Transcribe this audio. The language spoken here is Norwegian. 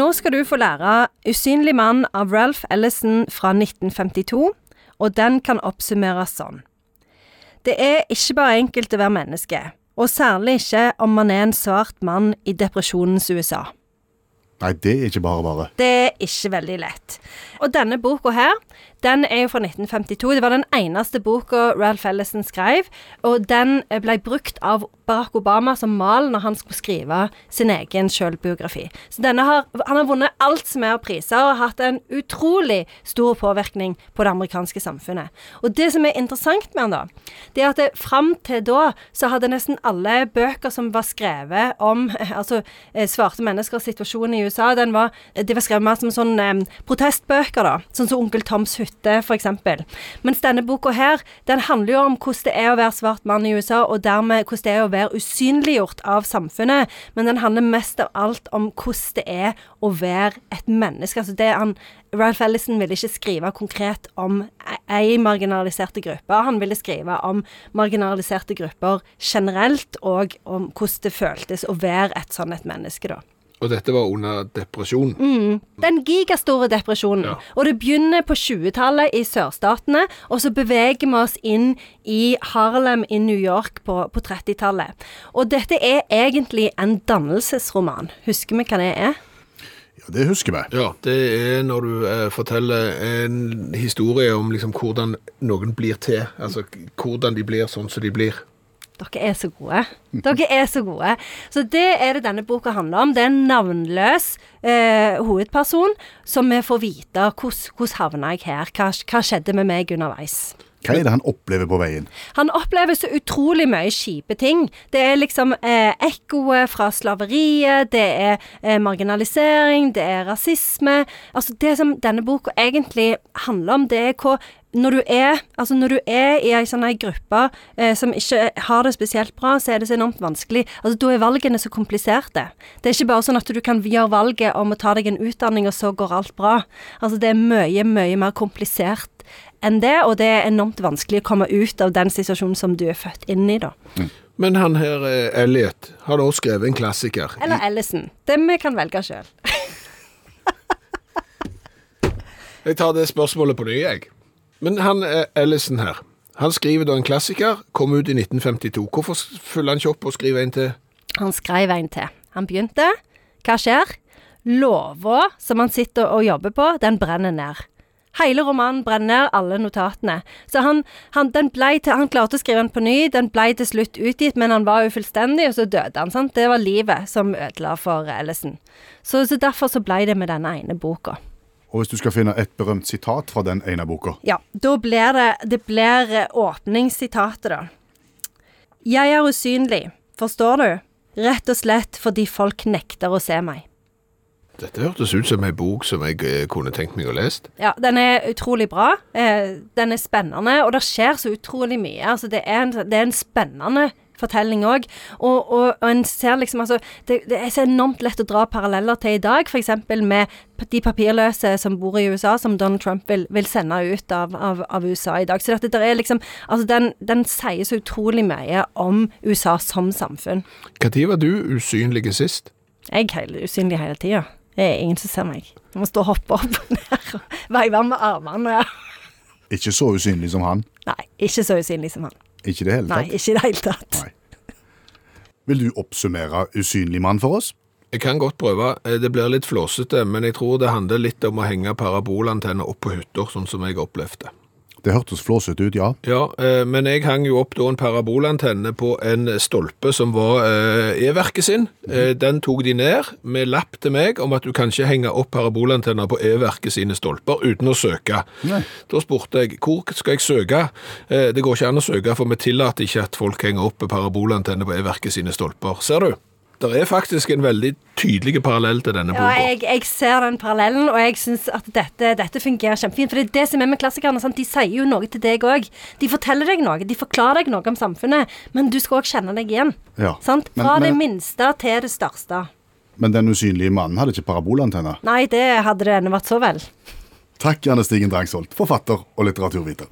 Nå skal du få lære 'Usynlig mann' av Ralph Ellison fra 1952, og den kan oppsummeres sånn. Det er ikke bare enkelt å være menneske, og særlig ikke om man er en svart mann i depresjonens USA. Nei, det er ikke bare bare. Det er ikke veldig lett. Og denne boka her, den er jo fra 1952. Det var den eneste boka Ralph Ellison skrev, og den ble brukt av Barack Obama som mal når han skulle skrive sin egen selvbiografi. Så denne har, han har vunnet alt som er av priser, og har hatt en utrolig stor påvirkning på det amerikanske samfunnet. Og det som er interessant med han da, det er at det, fram til da så hadde nesten alle bøker som var skrevet om altså eh, svarte menneskers situasjon i USA, den var, de var skrevet mer som sånn eh, protestbøker, da. Sånn som Onkel Toms hytte, eksempel. Mens denne boka her, den handler jo om hvordan det er å være svart mann i USA, og dermed hvordan det er å være usynliggjort av samfunnet. Men den handler mest av alt om hvordan det er å være et menneske. Altså det han Ralph Ellison ville ikke skrive konkret om ei marginaliserte gruppe. Han ville skrive om marginaliserte grupper generelt, og om hvordan det føltes å være et sånn et menneske, da. Og dette var under depresjonen? Mm. Den gigastore depresjonen. Ja. Og det begynner på 20-tallet i sørstatene, og så beveger vi oss inn i Harlem i New York på, på 30-tallet. Og dette er egentlig en dannelsesroman. Husker vi hva det er? Ja, det husker vi. Ja, det er når du eh, forteller en historie om liksom hvordan noen blir til. Altså hvordan de blir sånn som de blir. Dere er så gode. Dere er så gode. Så det er det denne boka handler om. Det er en navnløs eh, hovedperson som vi får vite hvordan, havna jeg her, hva, hva skjedde med meg underveis. Hva er det han opplever på veien? Han opplever så utrolig mye kjipe ting. Det er liksom eh, ekkoet fra slaveriet, det er eh, marginalisering, det er rasisme. Altså det som denne boka egentlig handler om, det er hva når du er, altså når du er i ei sånn gruppe eh, som ikke har det spesielt bra, så er det så enormt vanskelig. Altså Da er valgene så kompliserte. Det er ikke bare sånn at du kan gjøre valget om å ta deg en utdanning, og så går alt bra. Altså Det er mye, mye mer komplisert enn det, og det er enormt vanskelig å komme ut av den situasjonen som du er født inn i, da. Men han her, eh, Elliot, har da skrevet en klassiker. Eller Ellison. Det vi kan velge sjøl. Jeg tar det spørsmålet på ny, jeg. Men han eh, Ellison her, han skriver da en klassiker, kom ut i 1952. Hvorfor følger han ikke opp og skriver en til? Han skrev en til. Han begynte. Hva skjer? Låva som han sitter og jobber på, den brenner ned. Hele romanen brenner alle notatene. Så han, han, til, han klarte å skrive den på ny, den ble til slutt utgitt, men han var ufullstendig, og så døde han. sant? Det var livet som ødela for Ellison. Så, så derfor så ble det med denne ene boka. Og hvis du skal finne et berømt sitat fra den ene boka Ja, da blir det Det blir åpningssitatet, da. Jeg er usynlig, forstår du? Rett og slett fordi folk nekter å se meg. Dette hørtes ut som en bok som jeg eh, kunne tenkt meg å lese. Ja, den er utrolig bra. Eh, den er spennende, og det skjer så utrolig mye. Altså, det er en, det er en spennende fortelling òg. Og, og, og en ser liksom altså det, det er så enormt lett å dra paralleller til i dag, f.eks. med de papirløse som bor i USA, som Donald Trump vil, vil sende ut av, av, av USA i dag. Så dette er liksom Altså, den, den sier så utrolig mye om USA som samfunn. Når var du usynlig sist? Jeg er helt usynlig hele tida. Det er ingen som ser meg. Jeg må stå og hoppe opp og ned og veive med armene. Ikke så usynlig som han. Nei, ikke så usynlig som han. Ikke i det hele tatt? Nei, ikke i det hele tatt. Nei. Vil du oppsummere Usynlig mann for oss? Jeg kan godt prøve. Eh, Det blir litt flåsete, men jeg tror det handler litt om å henge parabolantenner opp på hytter, sånn som jeg opplevde. Det hørtes flåsete ut, ja. Ja, eh, men jeg hang jo opp da en parabolantenne på en stolpe som var eh, E-verket sin. Eh, Den tok de ned med lapp til meg om at du kan ikke henge opp parabolantenner på E-verket sine stolper uten å søke. Nei. Da spurte jeg hvor skal jeg søke. Det går ikke an å søke, for vi tillater ikke at folk henger opp parabolantenner på E-verket sine stolper. Ser du? Det er faktisk en veldig tydelig parallell til denne Ja, jeg, jeg ser den parallellen, og jeg syns at dette, dette fungerer kjempefint. For det er det som er med klassikerne. Sant? De sier jo noe til deg òg. De forteller deg noe, de forklarer deg noe om samfunnet, men du skal òg kjenne deg igjen. Ja. Sant? Fra men- det minste til det største. Men den usynlige mannen hadde ikke parabolantenne? Nei, det hadde det ennå vært så vel. Takk, Janne Stigen Drangsholt, forfatter og litteraturviter.